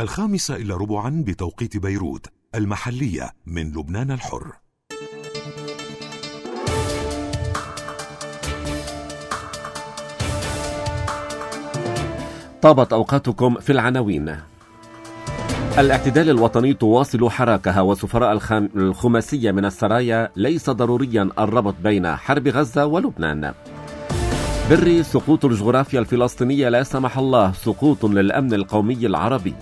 الخامسة إلى ربعا بتوقيت بيروت المحلية من لبنان الحر. طابت أوقاتكم في العناوين. الاعتدال الوطني تواصل حراكها وسفراء الخماسية من السرايا ليس ضروريا الربط بين حرب غزة ولبنان. بري سقوط الجغرافيا الفلسطينية لا سمح الله سقوط للأمن القومي العربي.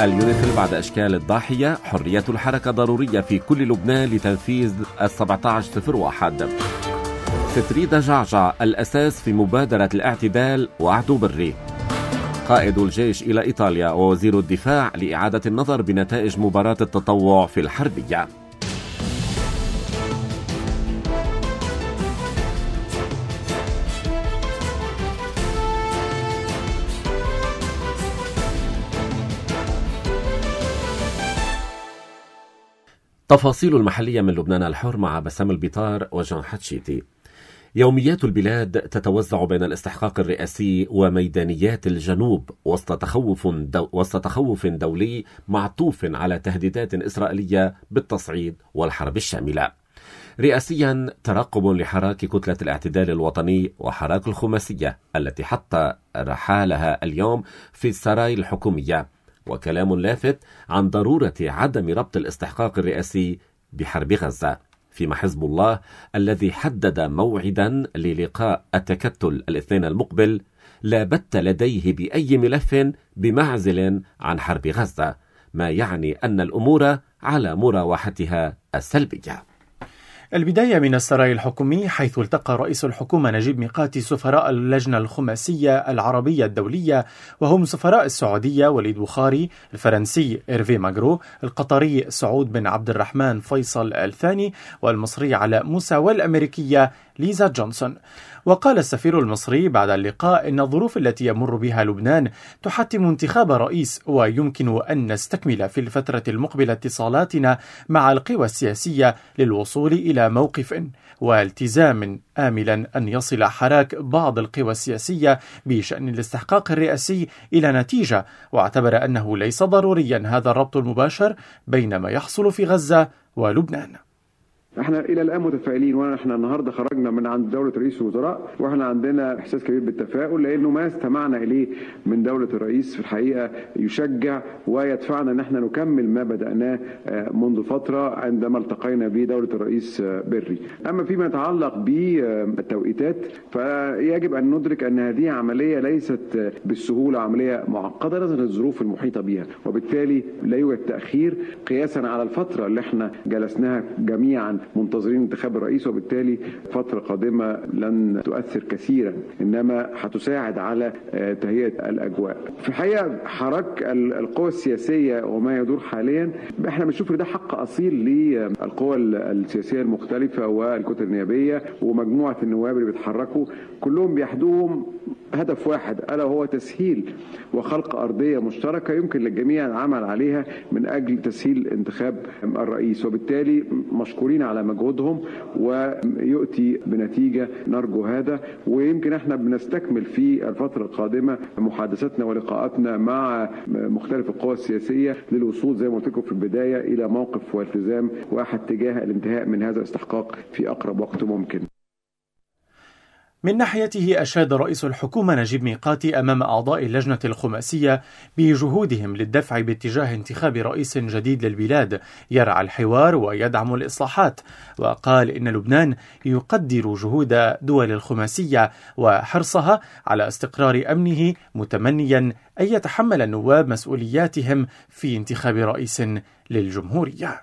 اليونيفيل بعد إشكال الضاحية حرية الحركة ضرورية في كل لبنان لتنفيذ ال 1701 ستريدا جعجع الأساس في مبادرة الاعتدال وعد بري. قائد الجيش إلى إيطاليا ووزير الدفاع لإعادة النظر بنتائج مباراة التطوع في الحربية. تفاصيل المحلية من لبنان الحر مع بسام البطار وجان حتشيتي يوميات البلاد تتوزع بين الاستحقاق الرئاسي وميدانيات الجنوب وسط تخوف دو وسط تخوف دولي معطوف على تهديدات إسرائيلية بالتصعيد والحرب الشاملة. رئاسيا ترقب لحراك كتلة الاعتدال الوطني وحراك الخماسية التي حط رحالها اليوم في السراي الحكومية وكلام لافت عن ضرورة عدم ربط الاستحقاق الرئاسي بحرب غزة. فيما حزب الله الذي حدد موعدا للقاء التكتل الاثنين المقبل لا بت لديه بأي ملف بمعزل عن حرب غزة ما يعني أن الأمور على مراوحتها السلبية البداية من السراي الحكومي حيث التقى رئيس الحكومة نجيب ميقاتي سفراء اللجنة الخماسية العربية الدولية وهم سفراء السعودية وليد بخاري الفرنسي إيرفي ماغرو القطري سعود بن عبد الرحمن فيصل آل ثاني والمصري علاء موسى والأمريكية ليزا جونسون. وقال السفير المصري بعد اللقاء إن الظروف التي يمر بها لبنان تحتم انتخاب رئيس ويمكن أن نستكمل في الفترة المقبلة اتصالاتنا مع القوى السياسية للوصول إلى موقف والتزام آملا أن يصل حراك بعض القوى السياسية بشأن الاستحقاق الرئاسي إلى نتيجة واعتبر أنه ليس ضروريا هذا الربط المباشر بين ما يحصل في غزة ولبنان. إحنا إلى الان متفائلين وإحنا النهارده خرجنا من عند دولة رئيس الوزراء وإحنا عندنا احساس كبير بالتفاؤل لأنه ما استمعنا إليه من دولة الرئيس في الحقيقة يشجع ويدفعنا ان إحنا نكمل ما بدأناه منذ فترة عندما التقينا بدولة الرئيس بري. أما فيما يتعلق بالتوقيتات فيجب أن ندرك أن هذه عملية ليست بالسهولة عملية معقدة نظرا للظروف المحيطة بها وبالتالي لا يوجد تأخير قياسا على الفترة اللي إحنا جلسناها جميعا منتظرين انتخاب الرئيس وبالتالي فترة قادمة لن تؤثر كثيرا إنما هتساعد على تهيئة الأجواء. في الحقيقة حراك القوى السياسية وما يدور حاليا إحنا بنشوف ده حق أصيل للقوى السياسية المختلفة والكتل النيابية ومجموعة النواب اللي بيتحركوا كلهم بيحدوهم هدف واحد ألا هو تسهيل وخلق أرضية مشتركة يمكن للجميع العمل عليها من أجل تسهيل انتخاب الرئيس. وبالتالي مشكورين على مجهودهم ويؤتي بنتيجة نرجو هذا. ويمكن إحنا بنستكمل في الفترة القادمة محادثاتنا ولقاءاتنا مع مختلف القوى السياسية للوصول زي ما قلت لكم في البداية إلى موقف والتزام واحد تجاه الانتهاء من هذا الاستحقاق في أقرب وقت ممكن. من ناحيته أشاد رئيس الحكومة نجيب ميقاتي أمام أعضاء اللجنة الخماسية بجهودهم للدفع باتجاه انتخاب رئيس جديد للبلاد يرعى الحوار ويدعم الإصلاحات وقال إن لبنان يقدر جهود دول الخماسية وحرصها على استقرار أمنه متمنيا أن يتحمل النواب مسؤولياتهم في انتخاب رئيس للجمهورية.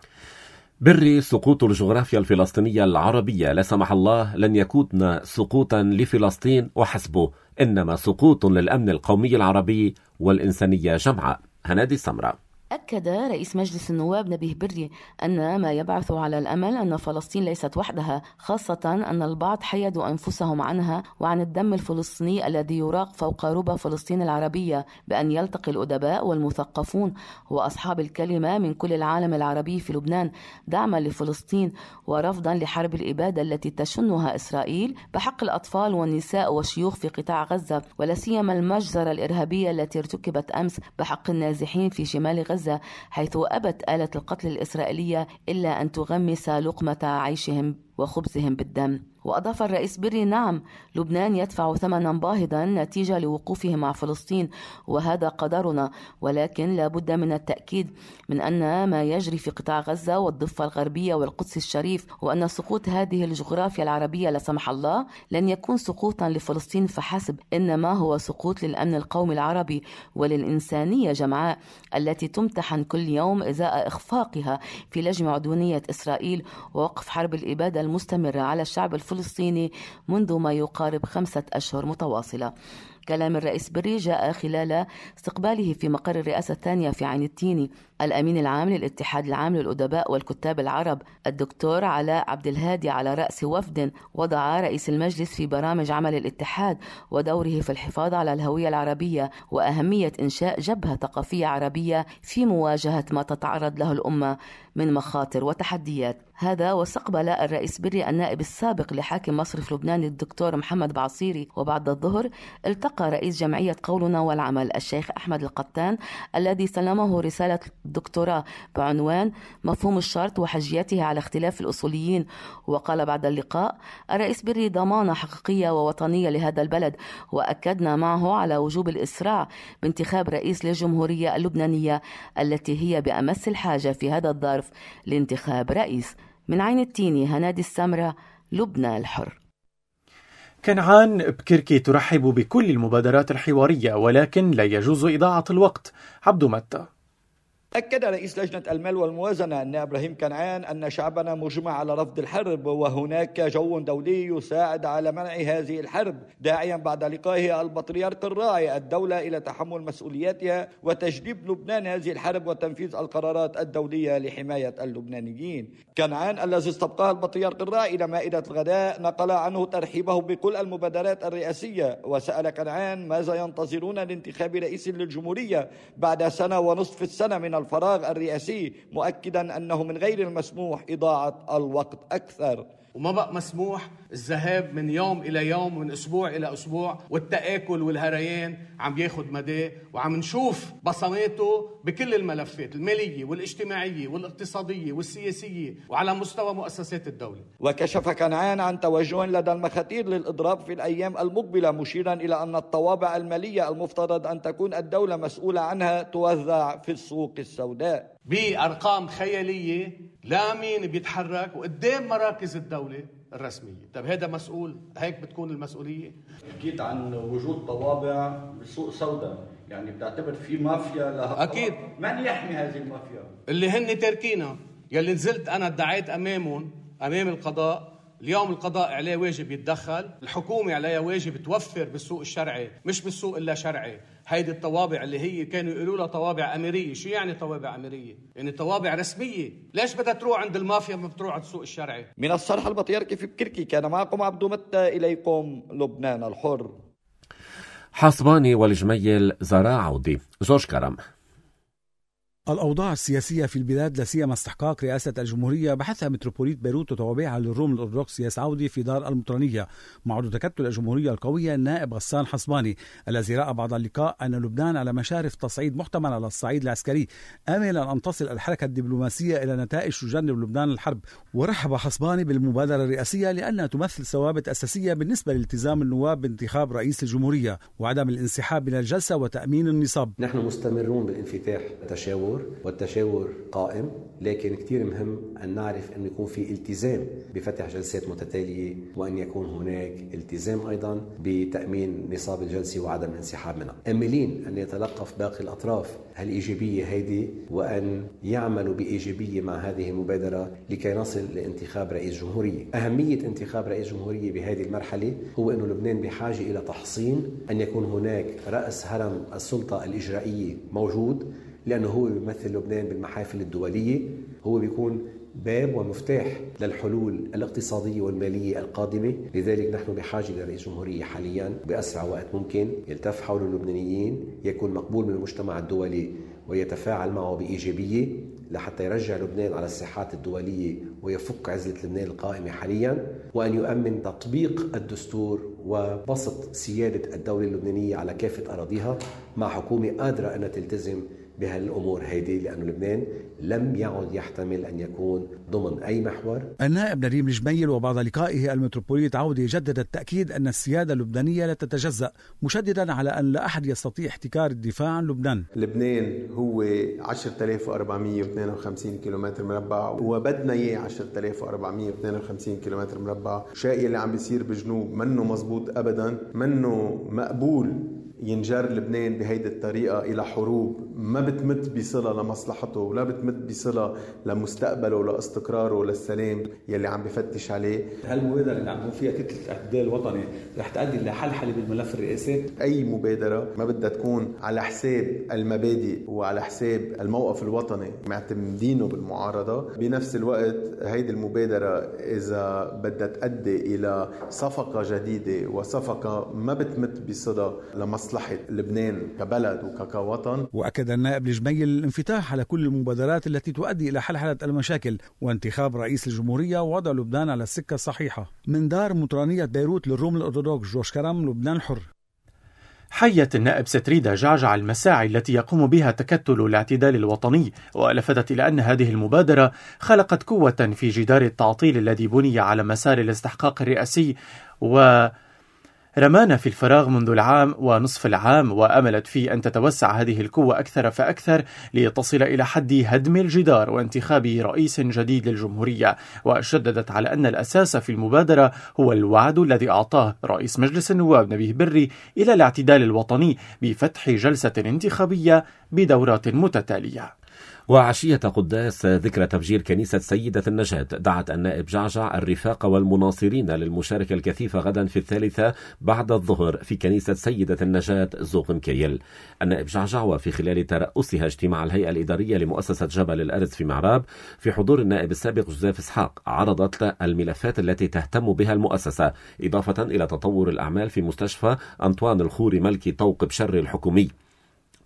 بري سقوط الجغرافيا الفلسطينية العربية لا سمح الله لن يكون سقوطا لفلسطين وحسبه إنما سقوط للأمن القومي العربي والإنسانية جمعاء هنادي سمرة أكد رئيس مجلس النواب نبيه بري أن ما يبعث على الأمل أن فلسطين ليست وحدها خاصة أن البعض حيدوا أنفسهم عنها وعن الدم الفلسطيني الذي يراق فوق ربى فلسطين العربية بأن يلتقي الأدباء والمثقفون. وأصحاب الكلمة من كل العالم العربي في لبنان دعما لفلسطين ورفضا لحرب الإبادة التي تشنها إسرائيل بحق الأطفال والنساء والشيوخ في قطاع غزة ولا سيما المجزرة الإرهابية التي ارتكبت أمس بحق النازحين في شمال غزة. غزة حيث أبت آلة القتل الإسرائيلية إلا أن تغمس لقمة عيشهم. وخبزهم بالدم. وأضاف الرئيس بري نعم لبنان يدفع ثمنا باهظا نتيجة لوقوفه مع فلسطين وهذا قدرنا ولكن لا بد من التأكيد من أن ما يجري في قطاع غزة والضفة الغربية والقدس الشريف وأن سقوط هذه الجغرافيا العربية لا سمح الله لن يكون سقوطا لفلسطين فحسب إنما هو سقوط للأمن القومي العربي وللإنسانية جمعاء التي تمتحن كل يوم إزاء إخفاقها في لجم عدوانية إسرائيل ووقف حرب الإبادة المستمرة على الشعب الفلسطيني منذ ما يقارب خمسة أشهر متواصلة. كلام الرئيس بري جاء خلال استقباله في مقر الرئاسة الثانية في عين التيني. الأمين العام للاتحاد العام للأدباء والكتاب العرب الدكتور علاء عبد الهادي على رأس وفد وضع رئيس المجلس في برامج عمل الاتحاد ودوره في الحفاظ على الهوية العربية وأهمية إنشاء جبهة ثقافية عربية في مواجهة ما تتعرض له الأمة من مخاطر وتحديات. هذا واستقبل الرئيس بري النائب السابق لحاكم مصرف لبنان الدكتور محمد بعصيري وبعد الظهر التقى رئيس جمعية قولنا والعمل الشيخ أحمد القطان الذي سلمه رسالة الدكتوراه بعنوان مفهوم الشرط وحجيته على اختلاف الأصوليين. وقال بعد اللقاء الرئيس بري ضمانة حقيقية ووطنية لهذا البلد وأكدنا معه على وجوب الإسراع بانتخاب رئيس للجمهورية اللبنانية التي هي بأمس الحاجة في هذا الظرف لانتخاب رئيس. من عين التيني هنادي السمرة لبنى الحر. كنعان بكركي ترحب بكل المبادرات الحوارية ولكن لا يجوز إضاعة الوقت. عبد متى؟ أكد رئيس لجنة المال والموازنة أن إبراهيم كنعان أن شعبنا مجمع على رفض الحرب وهناك جو دولي يساعد على منع هذه الحرب. داعيا بعد لقائه البطريرك الراعي الدولة إلى تحمل مسؤولياتها وتجنيب لبنان هذه الحرب وتنفيذ القرارات الدولية لحماية اللبنانيين. كنعان الذي استبقاه البطريرك الراعي إلى مائدة الغداء نقل عنه ترحيبه بكل المبادرات الرئاسية. وسأل كنعان ماذا ينتظرون لانتخاب رئيس للجمهورية بعد سنة ونصف السنة من الفراغ الرئاسي مؤكدا أنه من غير المسموح إضاعة الوقت أكثر. وما بقى مسموح الذهاب من يوم إلى يوم من أسبوع إلى أسبوع والتآكل والهريان عم ياخذ مدى وعم نشوف بصماته بكل الملفات المالية والاجتماعية والاقتصادية والسياسية وعلى مستوى مؤسسات الدولة. وكشف كنعان عن توجه لدى المخاتير للإضراب في الأيام المقبلة مشيرا إلى أن الطوابع المالية المفترض أن تكون الدولة مسؤولة عنها توزع في السوق السوداء. بأرقام خيالية لا مين بيتحرك وقدام مراكز الدولة الرسمية، طيب هذا مسؤول هيك بتكون المسؤولية؟ حكيت عن وجود طوابع بالسوق سوداء. يعني بتعتبر في مافيا لها أكيد. من يحمي هذه المافيا؟ اللي هن تاركينا يلي نزلت أنا ادعيت أمامهم أمام القضاء. اليوم القضاء عليه واجب يتدخل. الحكومة عليها واجب توفر بالسوق الشرعي مش بالسوق إلا شرعي. هيدي الطوابع اللي هي كانوا يقولوا لها طوابع أميرية. شو يعني طوابع أميرية؟ يعني طوابع رسمية. ليش بدها تروح عند المافيا ما بتروح على السوق الشرعي؟ من الصرح البطيركي في بكركي كان معكم عبد متى إليكم لبنان الحر. حصباني والجميل زراع عودي. جورج كرم. الأوضاع السياسية في البلاد لا سيما استحقاق رئاسة الجمهورية بحثها متروبوليت بيروت وتوابعها للروم الأرثوذكس ياس عودي في دار المطرانية. مع عضو تكتل الجمهورية القوية النائب غسان حصباني. الذي رأى بعد اللقاء أن لبنان على مشارف تصعيد محتمل على الصعيد العسكري. آملا أن تصل الحركة الدبلوماسية إلى نتائج تجنب لبنان الحرب. ورحب حصباني بالمبادرة الرئاسية لأنها تمثل ثوابت أساسية بالنسبة لالتزام النواب بانتخاب رئيس الجمهورية. وعدم الانسحاب من الجلسة وتأمين النصاب. نحن مستمرون بالانفتاح التشاور التشاور والتشاور قائم لكن كثير مهم أن نعرف أن يكون في التزام بفتح جلسات متتالية وأن يكون هناك التزام أيضا بتأمين نصاب الجلسة وعدم الانسحاب منها. أملين أن يتلقف باقي الأطراف هالإيجابية هيدي وأن يعملوا بإيجابية مع هذه المبادرة لكي نصل لانتخاب رئيس جمهورية. أهمية انتخاب رئيس جمهورية بهذه المرحلة هو أن لبنان بحاجة إلى تحصين أن يكون هناك رأس هرم السلطة الإجرائية موجود لأنه هو بيمثل لبنان بالمحافل الدولية. هو بيكون باب ومفتاح للحلول الاقتصادية والمالية القادمة. لذلك نحن بحاجة لرئيس جمهورية حاليا بأسرع وقت ممكن يلتف حول اللبنانيين يكون مقبول من المجتمع الدولي ويتفاعل معه بإيجابية لحتى يرجع لبنان على الساحات الدولية ويفك عزلة لبنان القائمة حاليا. وأن يؤمن تطبيق الدستور وبسط سيادة الدولة اللبنانية على كافة أراضيها مع حكومة قادرة أن تلتزم بهالأمور هيدي لأنه لبنان لم يعد يحتمل أن يكون ضمن أي محور. النائب نريم الجميل وبعد لقائه المتروبوليت عودي جدد التأكيد أن السيادة اللبنانية لا تتجزأ مشددا على أن لا أحد يستطيع احتكار الدفاع عن لبنان. لبنان هو 10452 كيلومتر مربع وبدنا إياه 10452 كيلومتر مربع، شيء اللي عم بيصير بجنوب منه مزبوط ابدا، منه مقبول ينجر لبنان بهيدي الطريقة إلى حروب ما بتمت بصلة لمصلحته ولا بتمت بصلة لمستقبله ولاستقراره للسلام يلي عم بفتش عليه. هالمبادرة اللي عم فيها كتلة الاعتدال الوطني رح تؤدي لحلحلة بالملف الرئاسي؟ أي مبادرة ما بدها تكون على حساب المبادئ وعلى حساب الموقف الوطني معتمدينه بالمعارضة. بنفس الوقت هيدي المبادرة إذا بدها تؤدي إلى صفقة جديدة وصفقة ما بتمت بصلة لمصلحة مصلحة لبنان كبلد وكوطن. وأكد النائب الجميل الانفتاح على كل المبادرات التي تؤدي إلى حلحلة المشاكل وانتخاب رئيس الجمهورية ووضع لبنان على السكة الصحيحة من دار مطرانية بيروت للروم الأرثوذكس جوش كرم لبنان حر. حيت النائب ستريدا جعجع المساعي التي يقوم بها تكتل الاعتدال الوطني ولفتت إلى أن هذه المبادرة خلقت قوة في جدار التعطيل الذي بني على مسار الاستحقاق الرئاسي و رمانا في الفراغ منذ العام ونصف العام وأملت في أن تتوسع هذه القوة أكثر فأكثر لتصل إلى حد هدم الجدار وانتخاب رئيس جديد للجمهورية. وشددت على أن الأساس في المبادرة هو الوعد الذي أعطاه رئيس مجلس النواب نبيه بري إلى الاعتدال الوطني بفتح جلسة انتخابية بدورات متتالية. وعشية قداس ذكرى تفجير كنيسة سيدة النجاة. دعت النائب جعجع الرفاق والمناصرين للمشاركة الكثيفة غدا في الثالثة بعد الظهر في كنيسة سيدة النجاة زوق مكيل. النائب جعجع وفي خلال ترأسها اجتماع الهيئة الإدارية لمؤسسة جبل الأرز في معراب في حضور النائب السابق جوزيف إسحاق عرضت الملفات التي تهتم بها المؤسسة إضافة إلى تطور الأعمال في مستشفى أنطوان الخوري ملكي طوق بشر الحكومي.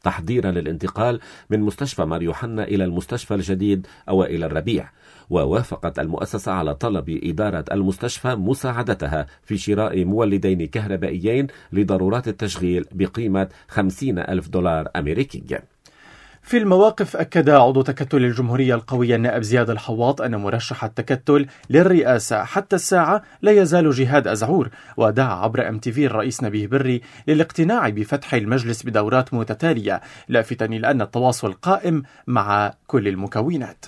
تحضيرا للانتقال من مستشفى مار يوحنا إلى المستشفى الجديد أوائل الربيع. ووافقت المؤسسة على طلب إدارة المستشفى مساعدتها في شراء مولدين كهربائيين لضرورات التشغيل بقيمة 50 ألف دولار أمريكي في المواقف أكد عضو تكتل الجمهورية القوية النائب زياد الحواط أن مرشح التكتل للرئاسة حتى الساعة لا يزال جهاد أزعور ودعا عبر أم تي في الرئيس نبيه بري للاقتناع بفتح المجلس بدورات متتالية لافتا إلى أن التواصل قائم مع كل المكونات.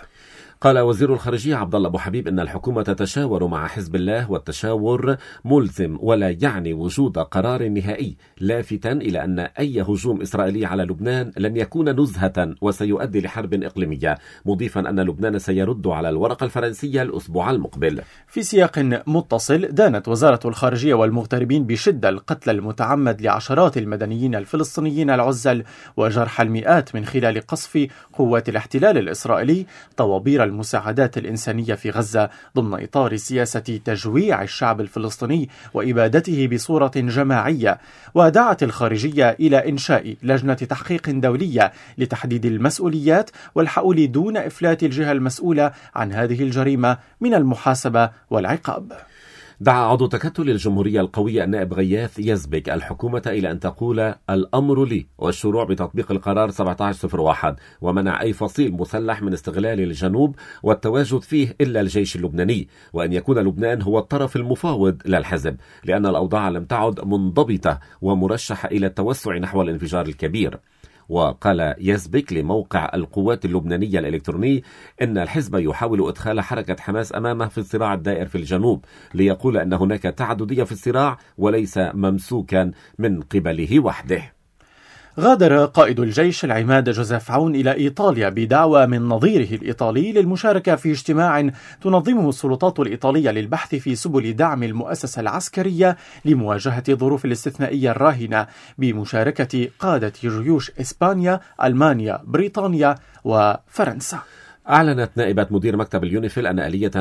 قال وزير الخارجية عبد الله أبو حبيب أن الحكومة تتشاور مع حزب الله والتشاور ملزم ولا يعني وجود قرار نهائي لافتا إلى أن أي هجوم إسرائيلي على لبنان لن يكون نزهة وسيؤدي لحرب إقليمية مضيفا أن لبنان سيرد على الورقة الفرنسية الأسبوع المقبل. في سياق متصل دانت وزارة الخارجية والمغتربين بشدة القتل المتعمد لعشرات المدنيين الفلسطينيين العزل وجرح المئات من خلال قصف قوات الاحتلال الإسرائيلي طوابير المساعدات الإنسانية في غزة ضمن إطار سياسة تجويع الشعب الفلسطيني وإبادته بصورة جماعية ودعت الخارجية إلى إنشاء لجنة تحقيق دولية لتحديد المسؤوليات والحؤول دون إفلات الجهة المسؤولة عن هذه الجريمة من المحاسبة والعقاب. دعا عضو تكتل الجمهورية القوية النائب غياث يزبك الحكومة إلى أن تقول الأمر لي والشروع بتطبيق القرار 1701 ومنع أي فصيل مسلح من استغلال الجنوب والتواجد فيه إلا الجيش اللبناني وأن يكون لبنان هو الطرف المفاوض للحزب لأن الأوضاع لم تعد منضبطة ومرشحة إلى التوسع نحو الانفجار الكبير. وقال يزبك لموقع القوات اللبنانية الإلكتروني إن الحزب يحاول إدخال حركة حماس أمامه في الصراع الدائر في الجنوب ليقول أن هناك تعددية في الصراع وليس ممسوكا من قبله وحده. غادر قائد الجيش العماد جوزيف عون إلى إيطاليا بدعوى من نظيره الإيطالي للمشاركة في اجتماع تنظمه السلطات الإيطالية للبحث في سبل دعم المؤسسة العسكرية لمواجهة الظروف الاستثنائية الراهنة بمشاركة قادة جيوش إسبانيا، ألمانيا، بريطانيا وفرنسا. أعلنت نائبة مدير مكتب اليونيفيل أن آلية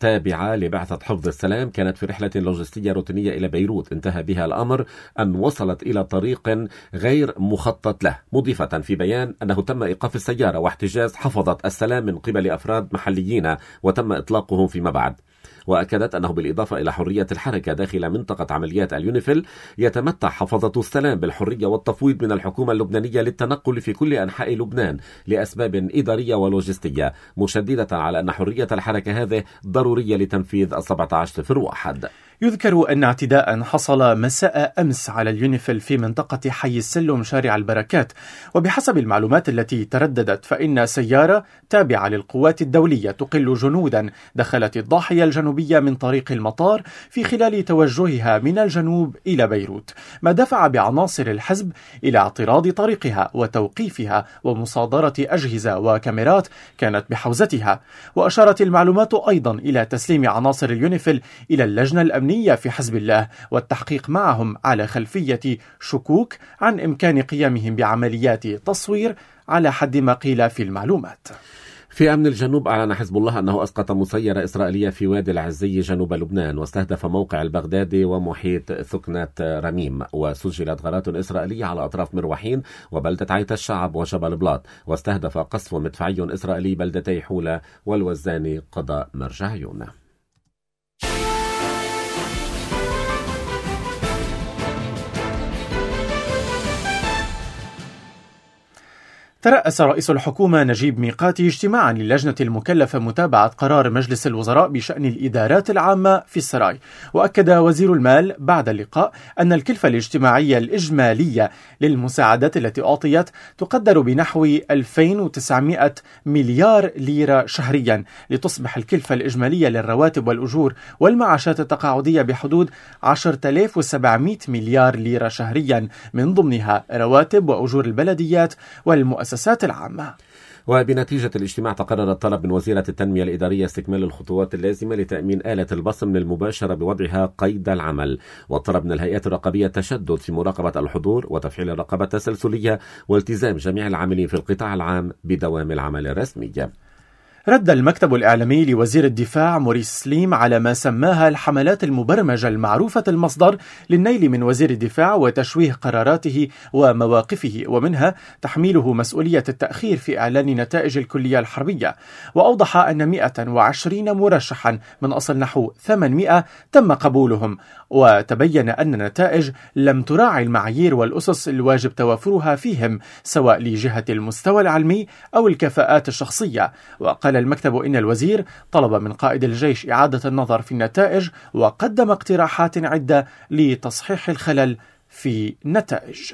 تابعة لبعثة حفظ السلام. كانت في رحلة لوجستية روتينية إلى بيروت. انتهى بها الأمر أن وصلت إلى طريق غير مخطط له. مضيفة في بيان أنه تم إيقاف السيارة واحتجاز حفظة السلام من قبل أفراد محليين وتم إطلاقهم فيما بعد. وأكدت أنه بالإضافة إلى حرية الحركة داخل منطقة عمليات اليونيفيل يتمتع حفظة السلام بالحرية والتفويض من الحكومة اللبنانية للتنقل في كل أنحاء لبنان لأسباب إدارية ولوجستية مشددة على أن حرية الحركة هذه ضرورية لتنفيذ ال 1701. يذكر أن اعتداء حصل مساء أمس على اليونيفيل في منطقة حي السلم شارع البركات. وبحسب المعلومات التي ترددت فإن سيارة تابعة للقوات الدولية تقل جنودا. دخلت الضاحية الجنوبية من طريق المطار في خلال توجهها من الجنوب إلى بيروت. ما دفع بعناصر الحزب إلى اعتراض طريقها وتوقيفها ومصادرة أجهزة وكاميرات كانت بحوزتها. وأشارت المعلومات أيضا إلى تسليم عناصر اليونيفيل إلى اللجنة الأمنية الأمنية في حزب الله والتحقيق معهم على خلفية شكوك عن إمكان قيامهم بعمليات تصوير على حد ما قيل في المعلومات. في أمن الجنوب أعلن حزب الله أنه أسقط مسيرة إسرائيلية في وادي العزي جنوب لبنان واستهدف موقع البغدادي ومحيط ثكنة رميم وسجلت غارات إسرائيلية على أطراف مروحين وبلدة عيت الشعب وجبل بلاط واستهدف قصف مدفعي إسرائيلي بلدتي حولة والوزاني قضاء مرجعيون. ترأس رئيس الحكومة نجيب ميقاتي اجتماعا للجنة المكلفة متابعة قرار مجلس الوزراء بشأن الإدارات العامة في السراي. وأكد وزير المال بعد اللقاء أن الكلفة الاجتماعية الإجمالية للمساعدات التي أعطيت تقدر بنحو 2900 مليار ليرة شهريا لتصبح الكلفة الإجمالية للرواتب والأجور والمعاشات التقاعدية بحدود 10700 مليار ليرة شهريا من ضمنها رواتب وأجور البلديات والمؤسسات المؤسسات العامة. وبنتيجة الاجتماع تقرر الطلب من وزيرة التنمية الإدارية استكمال الخطوات اللازمة لتأمين آلة البصم المباشرة بوضعها قيد العمل. والطلب من الهيئات الرقابية التشدد في مراقبة الحضور وتفعيل الرقابة التسلسلية والتزام جميع العاملين في القطاع العام بدوام العمل الرسمي. رد المكتب الإعلامي لوزير الدفاع موريس سليم على ما سماها الحملات المبرمجة المعروفة المصدر للنيل من وزير الدفاع وتشويه قراراته ومواقفه ومنها تحميله مسؤولية التأخير في إعلان نتائج الكلية الحربية. وأوضح أن 120 مرشحا من أصل نحو 800 تم قبولهم. وتبين أن النتائج لم تراعي المعايير والأسس الواجب توافرها فيهم سواء لجهة المستوى العلمي أو الكفاءات الشخصية. وقال المكتب إن الوزير طلب من قائد الجيش إعادة النظر في النتائج وقدم اقتراحات عدة لتصحيح الخلل في النتائج.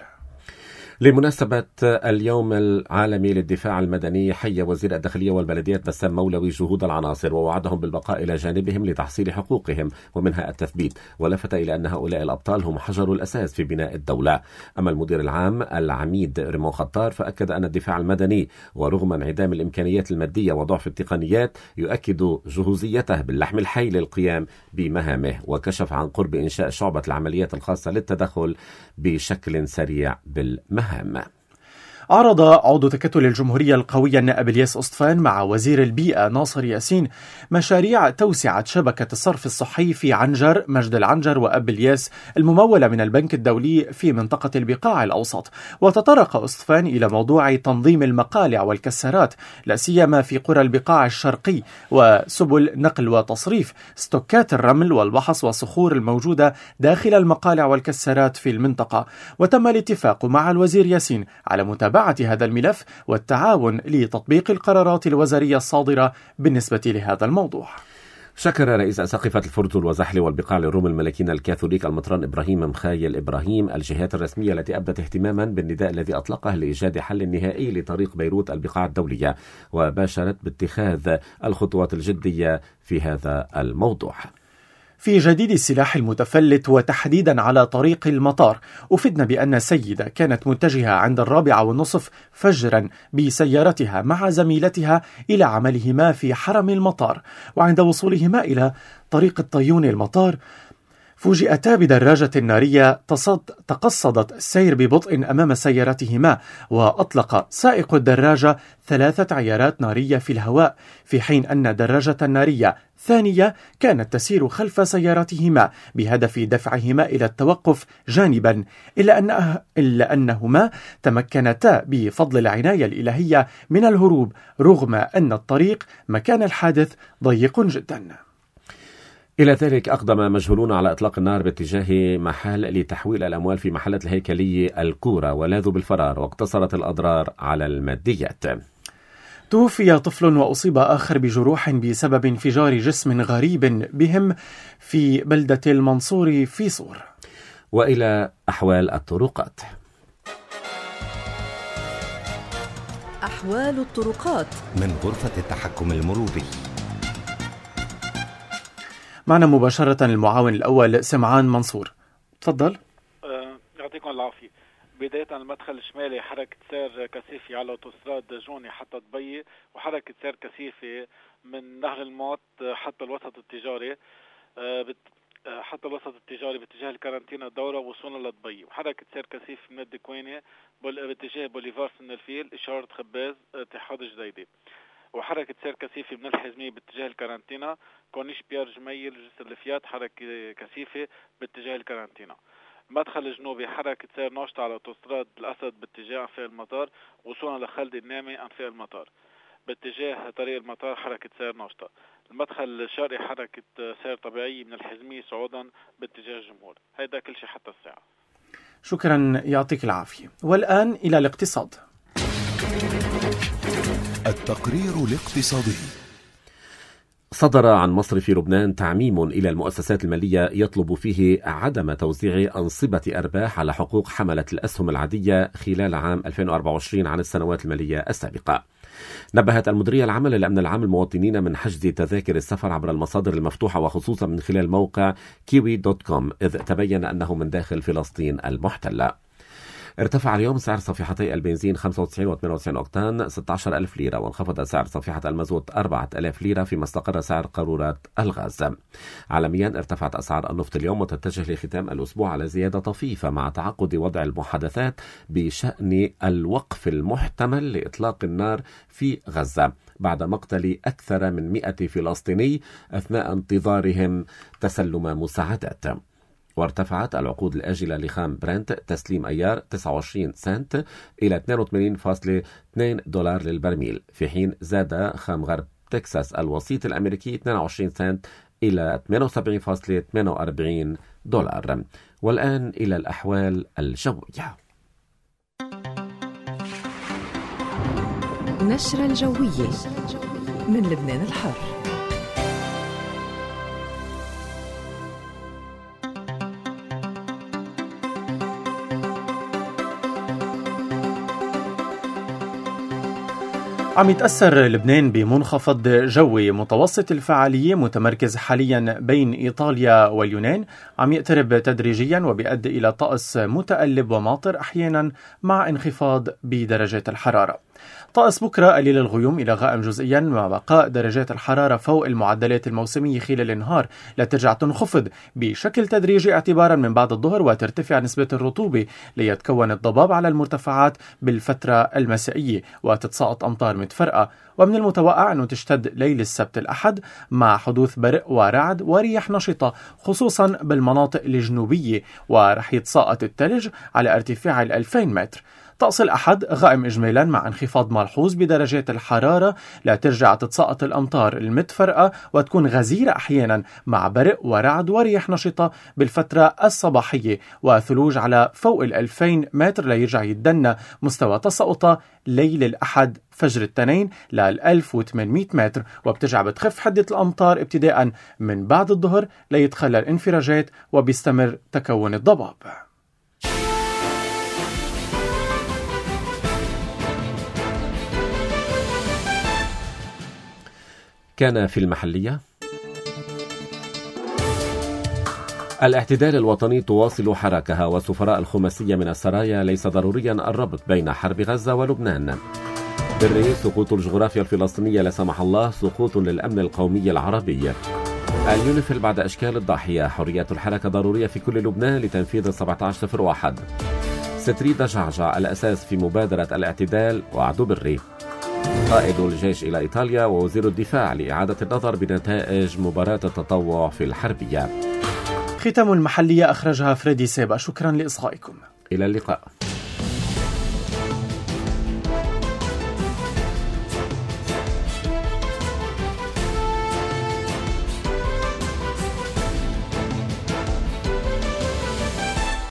لمناسبة اليوم العالمي للدفاع المدني حي وزير الداخلية والبلديات بسام مولوي جهود العناصر ووعدهم بالبقاء إلى جانبهم لتحصيل حقوقهم ومنها التثبيت ولفت إلى أن هؤلاء الأبطال هم حجر الأساس في بناء الدولة. أما المدير العام العميد ريمون خطار فأكد أن الدفاع المدني ورغم انعدام الإمكانيات المادية وضعف التقنيات يؤكد جهوزيته باللحم الحي للقيام بمهامه وكشف عن قرب إنشاء شعبة العمليات الخاصة للتدخل بشكل سريع بالمهام. hemme. عرض عضو تكتل الجمهورية القوية النائب الياس أسطفان مع وزير البيئة ناصر ياسين مشاريع توسعة شبكة الصرف الصحي في عنجر مجد العنجر وأب الياس الممولة من البنك الدولي في منطقة البقاع الأوسط. وتطرق أسطفان إلى موضوع تنظيم المقالع والكسارات لا سيما في قرى البقاع الشرقي وسبل نقل وتصريف ستوكات الرمل والبحص والصخور الموجودة داخل المقالع والكسارات في المنطقة. وتم الاتفاق مع الوزير ياسين على متابعة متابعة هذا الملف والتعاون لتطبيق القرارات الوزارية الصادرة بالنسبة لهذا الموضوع. شكر رئيس أساقفة الفرتل وزحل والبقاع للروم الملكين الكاثوليك المطران إبراهيم مخايل إبراهيم الجهات الرسمية التي أبدت اهتماما بالنداء الذي أطلقه لإيجاد حل نهائي لطريق بيروت البقاع الدولية وباشرت باتخاذ الخطوات الجدية في هذا الموضوع. في جديد السلاح المتفلت وتحديدا على طريق المطار. أفدنا بأن سيدة كانت متجهة عند الرابعة والنصف فجرا بسيارتها مع زميلتها إلى عملهما في حرم المطار وعند وصولهما إلى طريق الطيون المطار فوجئتا بدراجة نارية تقصدت السير ببطء أمام سيارتهما وأطلق سائق الدراجة ثلاثة عيارات نارية في الهواء في حين أن دراجة نارية ثانية كانت تسير خلف سيارتهما بهدف دفعهما إلى التوقف جانبا إلا, أن إلا أنهما تمكنتا بفضل العناية الإلهية من الهروب رغم أن الطريق مكان الحادث ضيق جدا. إلى ذلك أقدم مجهولون على إطلاق النار باتجاه محل لتحويل الأموال في محلة الهيكلية الكورة ولاذوا بالفرار واقتصرت الأضرار على الماديات. توفي طفل وأصيب آخر بجروح بسبب انفجار جسم غريب بهم في بلدة المنصور في صور. وإلى أحوال الطرقات. أحوال الطرقات. من غرفة التحكم المروري. معنا مباشرة المعاون الأول سمعان منصور. تفضل. أه يعطيكم العافية بداية المدخل الشمالي حركة سير كثيفة على أوتوستراد جونيه حتى ضبيه وحركة سير كثيفة من نهر الموت حتى الوسط التجاري أه حتى الوسط التجاري باتجاه الكارنتينا الدورة وصولا لضبيه. وحركة سير كثيف من الدكوينة باتجاه بوليفار سن الفيل إشارة خباز باتجاه جديدة وحركة سير كثيفة من الحازمية باتجاه الكارنتينا كورنيش بيار جميل جسر الفيات حركة كثيفة باتجاه الكارنتينا المدخل الجنوبي حركة سير ناشطة على أوتوستراد الأسد باتجاه أنفاق المطار وصولا لخالد النامي أنفاق المطار. باتجاه طريق المطار حركة سير ناشطة المدخل الشرقي حركة سير طبيعية من الحزمية صعودا باتجاه الجمهور. هيدا كل شيء حتى الساعة. شكرا يعطيك العافية. والآن إلى الاقتصاد. التقرير الاقتصادي. صدر عن مصرف لبنان تعميم إلى المؤسسات المالية يطلب فيه عدم توزيع أنصبة أرباح على حقوق حملة الأسهم العادية خلال عام 2024 عن السنوات المالية السابقة. نبهت المديرية العامة للأمن العام المواطنين من حجز تذاكر السفر عبر المصادر المفتوحة وخصوصا من خلال موقع Kiwi dot com إذ تبين أنه من داخل فلسطين المحتلة. ارتفع اليوم سعر صفيحتي البنزين 95 و98 أوكتان 16000 ليرة وانخفض سعر صفيحة المازوت 4000 ليرة فيما استقر سعر قارورة الغاز. عالميا ارتفعت أسعار النفط اليوم وتتجه لختام الأسبوع على زيادة طفيفة مع تعقد وضع المحادثات بشأن الوقف المحتمل لإطلاق النار في غزة بعد مقتل أكثر من 100 فلسطيني أثناء انتظارهم تسلم مساعدات. وارتفعت العقود الآجلة لخام برنت تسليم أيار 29 سنت إلى 82.2 دولار للبرميل. في حين زاد خام غرب تكساس الوسيط الأمريكي 22 سنت إلى 78.48 دولار. والآن إلى الأحوال الجوية. نشرة الجوية من لبنان الحر. عم يتأثر لبنان بمنخفض جوي متوسط الفعالية متمركز حاليا بين إيطاليا واليونان. عم يقترب تدريجيا وبيؤدي إلى طقس متقلب وماطر أحيانا مع انخفاض بدرجات الحرارة. طقس بكرة قليل الغيوم إلى غائم جزئيا مع بقاء درجات الحرارة فوق المعدلات الموسمية خلال النهار. لترجع تنخفض. بشكل تدريجي اعتبارا من بعد الظهر وترتفع نسبة الرطوبة ليتكون الضباب على المرتفعات بالفترة المسائية وتتساقط أمطار متفرقة. ومن المتوقع أنه تشتد ليل السبت الأحد مع حدوث برق ورعد ورياح نشطة خصوصا بالمناطق الجنوبية ورح يتساقط الثلج على ارتفاع ال 2000 متر. طقس الأحد غائم إجمالا مع انخفاض ملحوظ بدرجات الحرارة. لا ترجع تتساقط الأمطار المتفرقة وتكون غزيرة أحيانا مع برق ورعد ورياح نشطة بالفترة الصباحية. وثلوج على فوق ال 2000 متر ليرجع يتدنى مستوى تساقطها ليل الأحد فجر التنين لل 1800 متر. وبترجع بتخف حدة الأمطار ابتداء من بعد الظهر ليتخلى الانفراجات وبيستمر تكون الضباب. كان في المحلية. الاعتدال الوطني تواصل حركها وسفراء الخماسية من السرايا ليس ضروريا الربط بين حرب غزة ولبنان. بري سقوط الجغرافيا الفلسطينية لا سمح الله سقوط للأمن القومي العربي. اليونيفيل بعد أشكال الضاحية حرية الحركة ضرورية في كل لبنان لتنفيذ 1701 ستريدا جعجع الأساس في مبادرة الاعتدال وعد بري. قائد الجيش إلى إيطاليا ووزير الدفاع لإعادة النظر بنتائج مباراة التطوع في الحربية. ختام المحلية أخرجها فريدي سيبا. شكرا لإصغائكم. إلى اللقاء.